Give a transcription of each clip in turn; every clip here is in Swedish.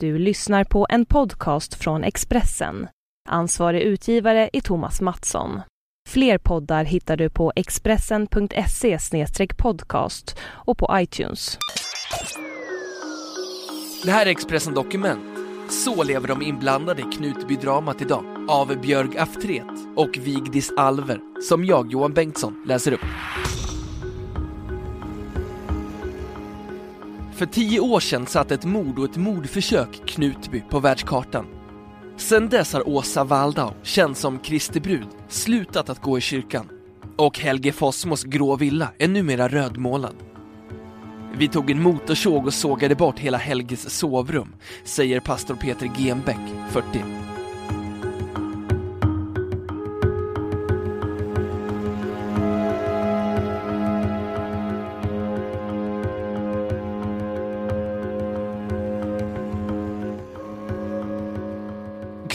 Du lyssnar på en podcast från Expressen. Ansvarig utgivare är Thomas Mattsson. Fler poddar hittar du på expressen.se podcast och på iTunes. Det här är Expressen Dokument. Så lever de inblandade i Knutbydramat idag av Björg Aftret och Vigdis Alver som jag, Johan Bengtsson, läser upp. För tio år sedan satt ett mord och ett mordförsök Knutby på världskartan. Sedan dess har Åsa Waldau, känd som Kristi brud, slutat att gå i kyrkan. Och Helge Fossmos grå villa är numera rödmålad. Vi tog en motorsåg och sågade bort hela Helges sovrum, säger pastor Peter Genbeck, 40.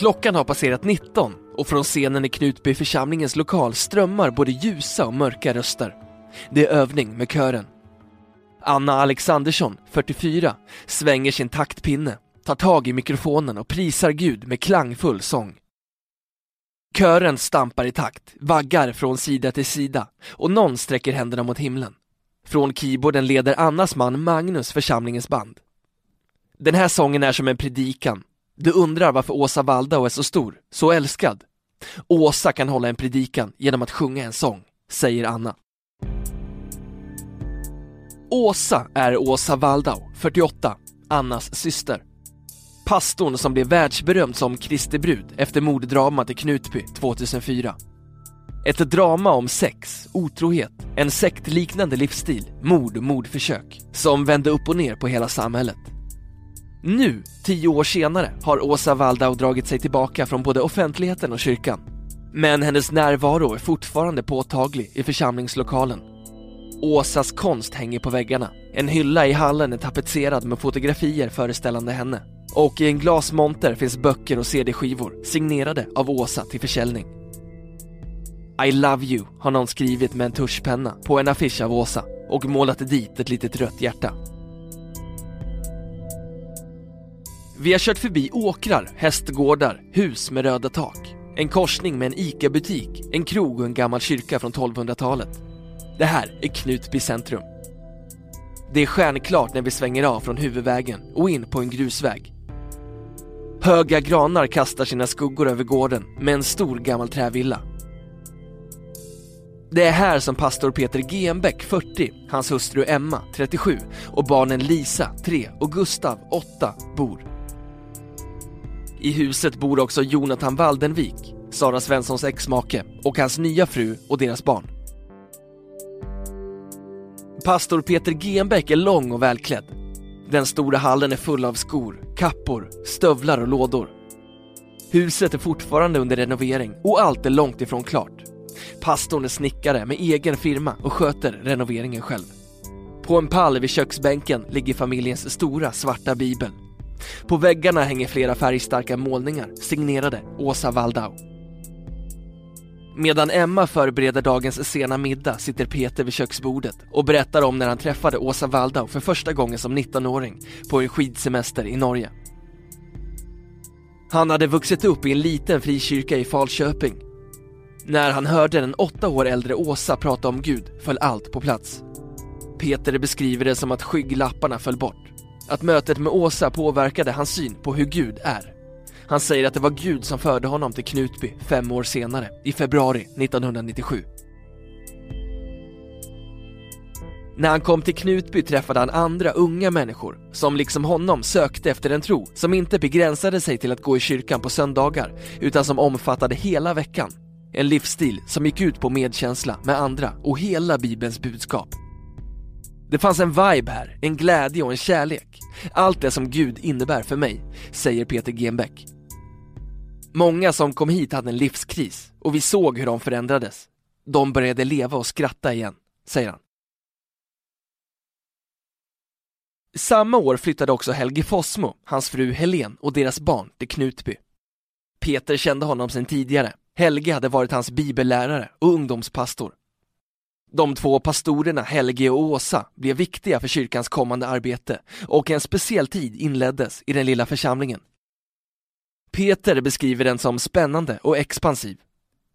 Klockan har passerat 19 och från scenen i Knutby församlingens lokal strömmar både ljusa och mörka röster. Det är övning med kören. Anna Alexandersson, 44, svänger sin taktpinne, tar tag i mikrofonen och prisar Gud med klangfull sång. Kören stampar i takt, vaggar från sida till sida och någon sträcker händerna mot himlen. Från keyboarden leder Annas man Magnus församlingens band. Den här sången är som en predikan. Du undrar varför Åsa Waldau är så stor, så älskad. Åsa kan hålla en predikan genom att sjunga en sång, säger Anna. Åsa är Åsa Waldau, 48, Annas syster. Pastorn som blev världsberömd som Kristi brud efter morddramat i Knutby 2004. Ett drama om sex, otrohet, en sektliknande livsstil, mord och mordförsök som vände upp och ner på hela samhället. Nu, tio år senare, har Åsa Waldau dragit sig tillbaka från både offentligheten och kyrkan. Men hennes närvaro är fortfarande påtaglig i församlingslokalen Åsas konst hänger på väggarna. En hylla i hallen är tapetserad med fotografier föreställande henne. Och i en glasmonter finns böcker och CD-skivor signerade av Åsa till försäljning. I love you har någon skrivit med en tuschpenna på en affisch av Åsa och målat dit ett litet rött hjärta. Vi har kört förbi åkrar, hästgårdar, hus med röda tak. En korsning med en ICA-butik, en krog och en gammal kyrka från 1200-talet. Det här är Knutby centrum. Det är stjärnklart när vi svänger av från huvudvägen och in på en grusväg. Höga granar kastar sina skuggor över gården med en stor gammal trävilla. Det är här som pastor Peter Genbeck, 40, hans hustru Emma, 37 och barnen Lisa, 3 och Gustav, 8, bor. I huset bor också Jonathan Waldenvik, Sara Svenssons exmake och hans nya fru och deras barn. Pastor Peter Genbeck är lång och välklädd. Den stora hallen är full av skor, kappor, stövlar och lådor. Huset är fortfarande under renovering och allt är långt ifrån klart. Pastorn är snickare med egen firma och sköter renoveringen själv. På en pall vid köksbänken ligger familjens stora svarta bibel. På väggarna hänger flera färgstarka målningar signerade Åsa Waldau. Medan Emma förbereder dagens sena middag sitter Peter vid köksbordet och berättar om när han träffade Åsa Waldau för första gången som 19-åring på en skidsemester i Norge. Han hade vuxit upp i en liten frikyrka i Falköping. När han hörde den åtta år äldre Åsa prata om Gud föll allt på plats. Peter beskriver det som att skygglapparna föll bort. Att mötet med Åsa påverkade hans syn på hur Gud är. Han säger att det var Gud som förde honom till Knutby fem år senare, i februari 1997. När han kom till Knutby träffade han andra unga människor som liksom honom sökte efter en tro som inte begränsade sig till att gå i kyrkan på söndagar utan som omfattade hela veckan. En livsstil som gick ut på medkänsla med andra och hela bibelns budskap. Det fanns en vibe här, en glädje och en kärlek. Allt det som Gud innebär för mig, säger Peter Genbeck. Många som kom hit hade en livskris och vi såg hur de förändrades. De började leva och skratta igen, säger han. Samma år flyttade också Helge Fossmo, hans fru Helen och deras barn till Knutby. Peter kände honom sedan tidigare. Helge hade varit hans bibellärare och ungdomspastor. De två pastorerna Helge och Åsa blev viktiga för kyrkans kommande arbete och en speciell tid inleddes i den lilla församlingen. Peter beskriver den som spännande och expansiv.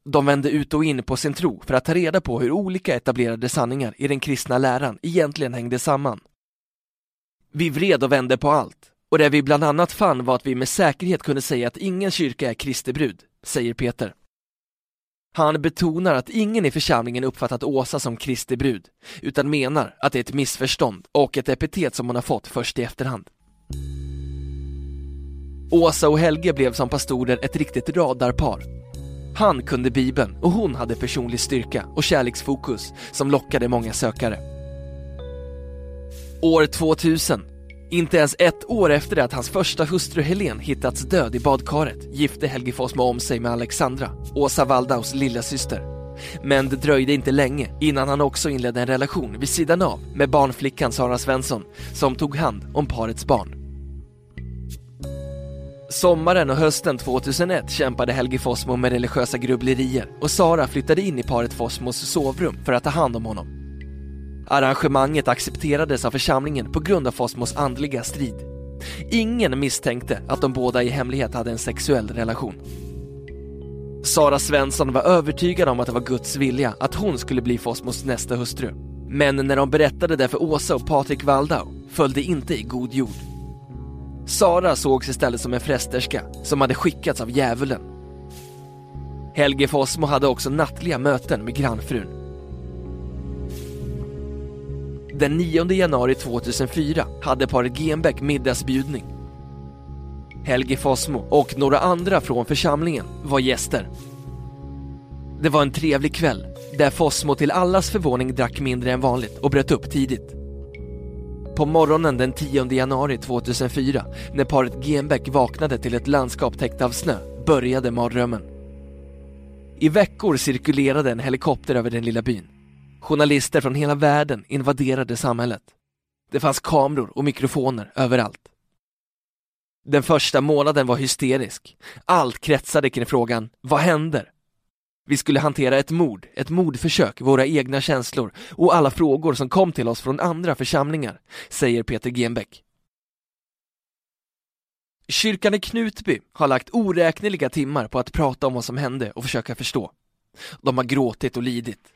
De vände ut och in på sin tro för att ta reda på hur olika etablerade sanningar i den kristna läran egentligen hängde samman. Vi vred och vände på allt och det vi bland annat fann var att vi med säkerhet kunde säga att ingen kyrka är Kristi brud, säger Peter. Han betonar att ingen i församlingen uppfattat Åsa som Kristi brud, utan menar att det är ett missförstånd och ett epitet som hon har fått först i efterhand. Åsa och Helge blev som pastorer ett riktigt radarpar. Han kunde Bibeln och hon hade personlig styrka och kärleksfokus som lockade många sökare. År 2000, inte ens ett år efter det att hans första hustru Helen hittats död i badkaret, gifte Helge Fossmo om sig med Alexandra, Åsa Waldaus lillasyster. Men det dröjde inte länge innan han också inledde en relation vid sidan av med barnflickan Sara Svensson som tog hand om parets barn. Sommaren och hösten 2001 kämpade Helge Fossmo med religiösa grubblerier och Sara flyttade in i paret Fossmos sovrum för att ta hand om honom. Arrangemanget accepterades av församlingen på grund av Fosmos andliga strid. Ingen misstänkte att de båda i hemlighet hade en sexuell relation. Sara Svensson var övertygad om att det var Guds vilja att hon skulle bli Fosmos nästa hustru. Men när de berättade det för Åsa och Patrik Waldau föll det inte i god jord. Sara sågs istället som en frästerska som hade skickats av djävulen. Helge Fossmo hade också nattliga möten med grannfrun. Den 9 januari 2004 hade paret Genbeck middagsbjudning. Helge Fossmo och några andra från församlingen var gäster. Det var en trevlig kväll där Fossmo till allas förvåning drack mindre än vanligt och bröt upp tidigt. På morgonen den 10 januari 2004, när paret Genbeck vaknade till ett landskap täckt av snö, började mardrömmen. I veckor cirkulerade en helikopter över den lilla byn. Journalister från hela världen invaderade samhället. Det fanns kameror och mikrofoner överallt. Den första månaden var hysterisk. Allt kretsade kring frågan, vad händer? Vi skulle hantera ett mord, ett mordförsök, våra egna känslor och alla frågor som kom till oss från andra församlingar, säger Peter Genbeck. Kyrkan i Knutby har lagt oräkneliga timmar på att prata om vad som hände och försöka förstå. De har gråtit och lidit.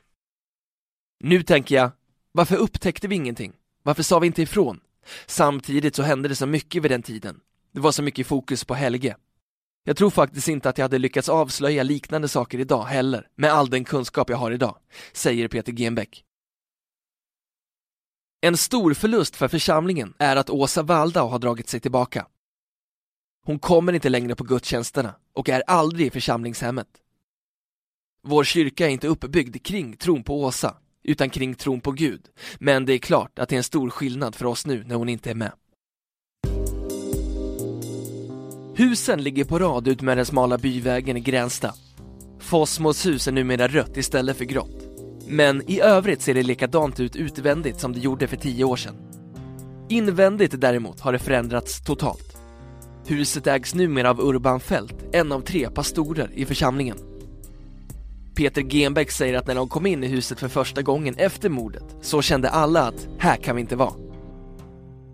Nu tänker jag, varför upptäckte vi ingenting? Varför sa vi inte ifrån? Samtidigt så hände det så mycket vid den tiden. Det var så mycket fokus på Helge. Jag tror faktiskt inte att jag hade lyckats avslöja liknande saker idag heller, med all den kunskap jag har idag, säger Peter Genbeck. En stor förlust för församlingen är att Åsa Waldau har dragit sig tillbaka. Hon kommer inte längre på gudstjänsterna och är aldrig i församlingshemmet. Vår kyrka är inte uppbyggd kring tron på Åsa, utan kring tron på Gud. Men det är klart att det är en stor skillnad för oss nu när hon inte är med. Husen ligger på rad ut med den smala byvägen i Gränsta. Fossmos hus är numera rött istället för grått. Men i övrigt ser det likadant ut utvändigt som det gjorde för tio år sedan. Invändigt däremot har det förändrats totalt. Huset ägs numera av Urban Fält, en av tre pastorer i församlingen. Peter Genbeck säger att när de kom in i huset för första gången efter mordet så kände alla att här kan vi inte vara.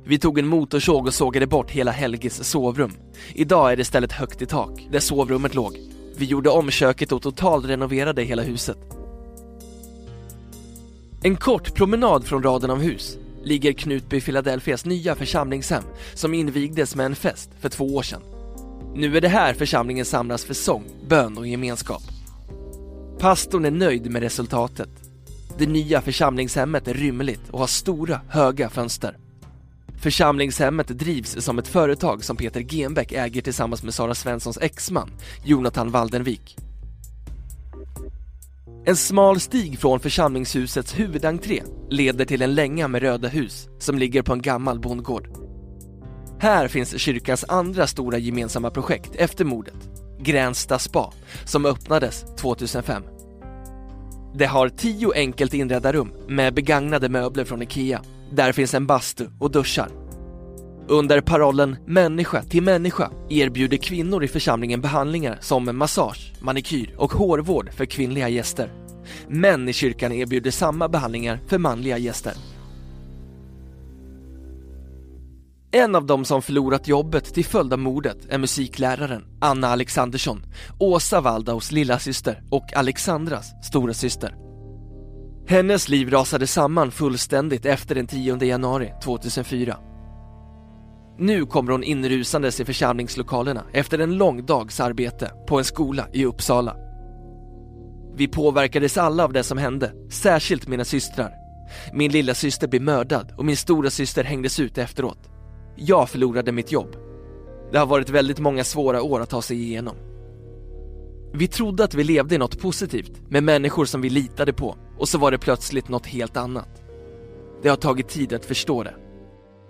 Vi tog en motorsåg och sågade bort hela Helges sovrum. Idag är det istället högt i tak, där sovrummet låg. Vi gjorde om köket och totalrenoverade hela huset. En kort promenad från raden av hus ligger Knutby Philadelphias nya församlingshem som invigdes med en fest för två år sedan. Nu är det här församlingen samlas för sång, bön och gemenskap. Pastorn är nöjd med resultatet. Det nya församlingshemmet är rymligt och har stora, höga fönster. Församlingshemmet drivs som ett företag som Peter Genbeck äger tillsammans med Sara Svenssons exman, Jonathan Waldenvik. En smal stig från församlingshusets huvudentré leder till en länga med röda hus som ligger på en gammal bondgård. Här finns kyrkans andra stora gemensamma projekt efter mordet, Gränsta spa, som öppnades 2005. Det har tio enkelt inredda rum med begagnade möbler från IKEA. Där finns en bastu och duschar. Under parollen “människa till människa” erbjuder kvinnor i församlingen behandlingar som massage, manikyr och hårvård för kvinnliga gäster. Män i kyrkan erbjuder samma behandlingar för manliga gäster. En av dem som förlorat jobbet till följd av mordet är musikläraren Anna Alexandersson, Åsa Waldaus lilla syster och Alexandras stora syster. Hennes liv rasade samman fullständigt efter den 10 januari 2004. Nu kommer hon inrusandes i församlingslokalerna efter en lång dags arbete på en skola i Uppsala. Vi påverkades alla av det som hände, särskilt mina systrar. Min lilla syster blev mördad och min stora syster hängdes ut efteråt. Jag förlorade mitt jobb. Det har varit väldigt många svåra år att ta sig igenom. Vi trodde att vi levde i något positivt med människor som vi litade på och så var det plötsligt något helt annat. Det har tagit tid att förstå det.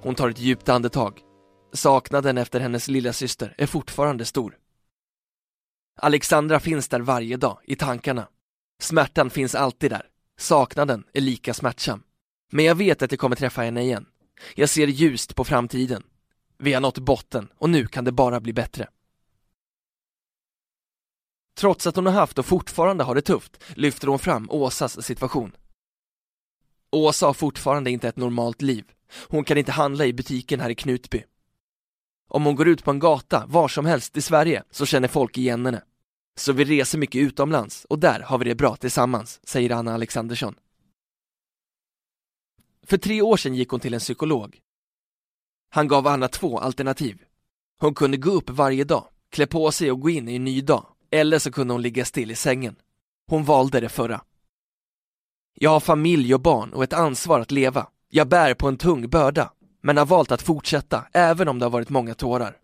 Hon tar ett djupt andetag. Saknaden efter hennes lilla syster är fortfarande stor. Alexandra finns där varje dag, i tankarna. Smärtan finns alltid där. Saknaden är lika smärtsam. Men jag vet att jag kommer träffa henne igen. Jag ser ljust på framtiden. Vi har nått botten och nu kan det bara bli bättre. Trots att hon har haft och fortfarande har det tufft lyfter hon fram Åsas situation. Åsa har fortfarande inte ett normalt liv. Hon kan inte handla i butiken här i Knutby. Om hon går ut på en gata var som helst i Sverige så känner folk igen henne. Så vi reser mycket utomlands och där har vi det bra tillsammans, säger Anna Alexandersson. För tre år sedan gick hon till en psykolog. Han gav Anna två alternativ. Hon kunde gå upp varje dag, klä på sig och gå in i en ny dag, eller så kunde hon ligga still i sängen. Hon valde det förra. Jag har familj och barn och ett ansvar att leva. Jag bär på en tung börda, men har valt att fortsätta även om det har varit många tårar.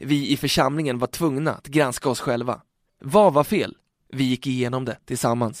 Vi i församlingen var tvungna att granska oss själva. Vad var fel? Vi gick igenom det tillsammans.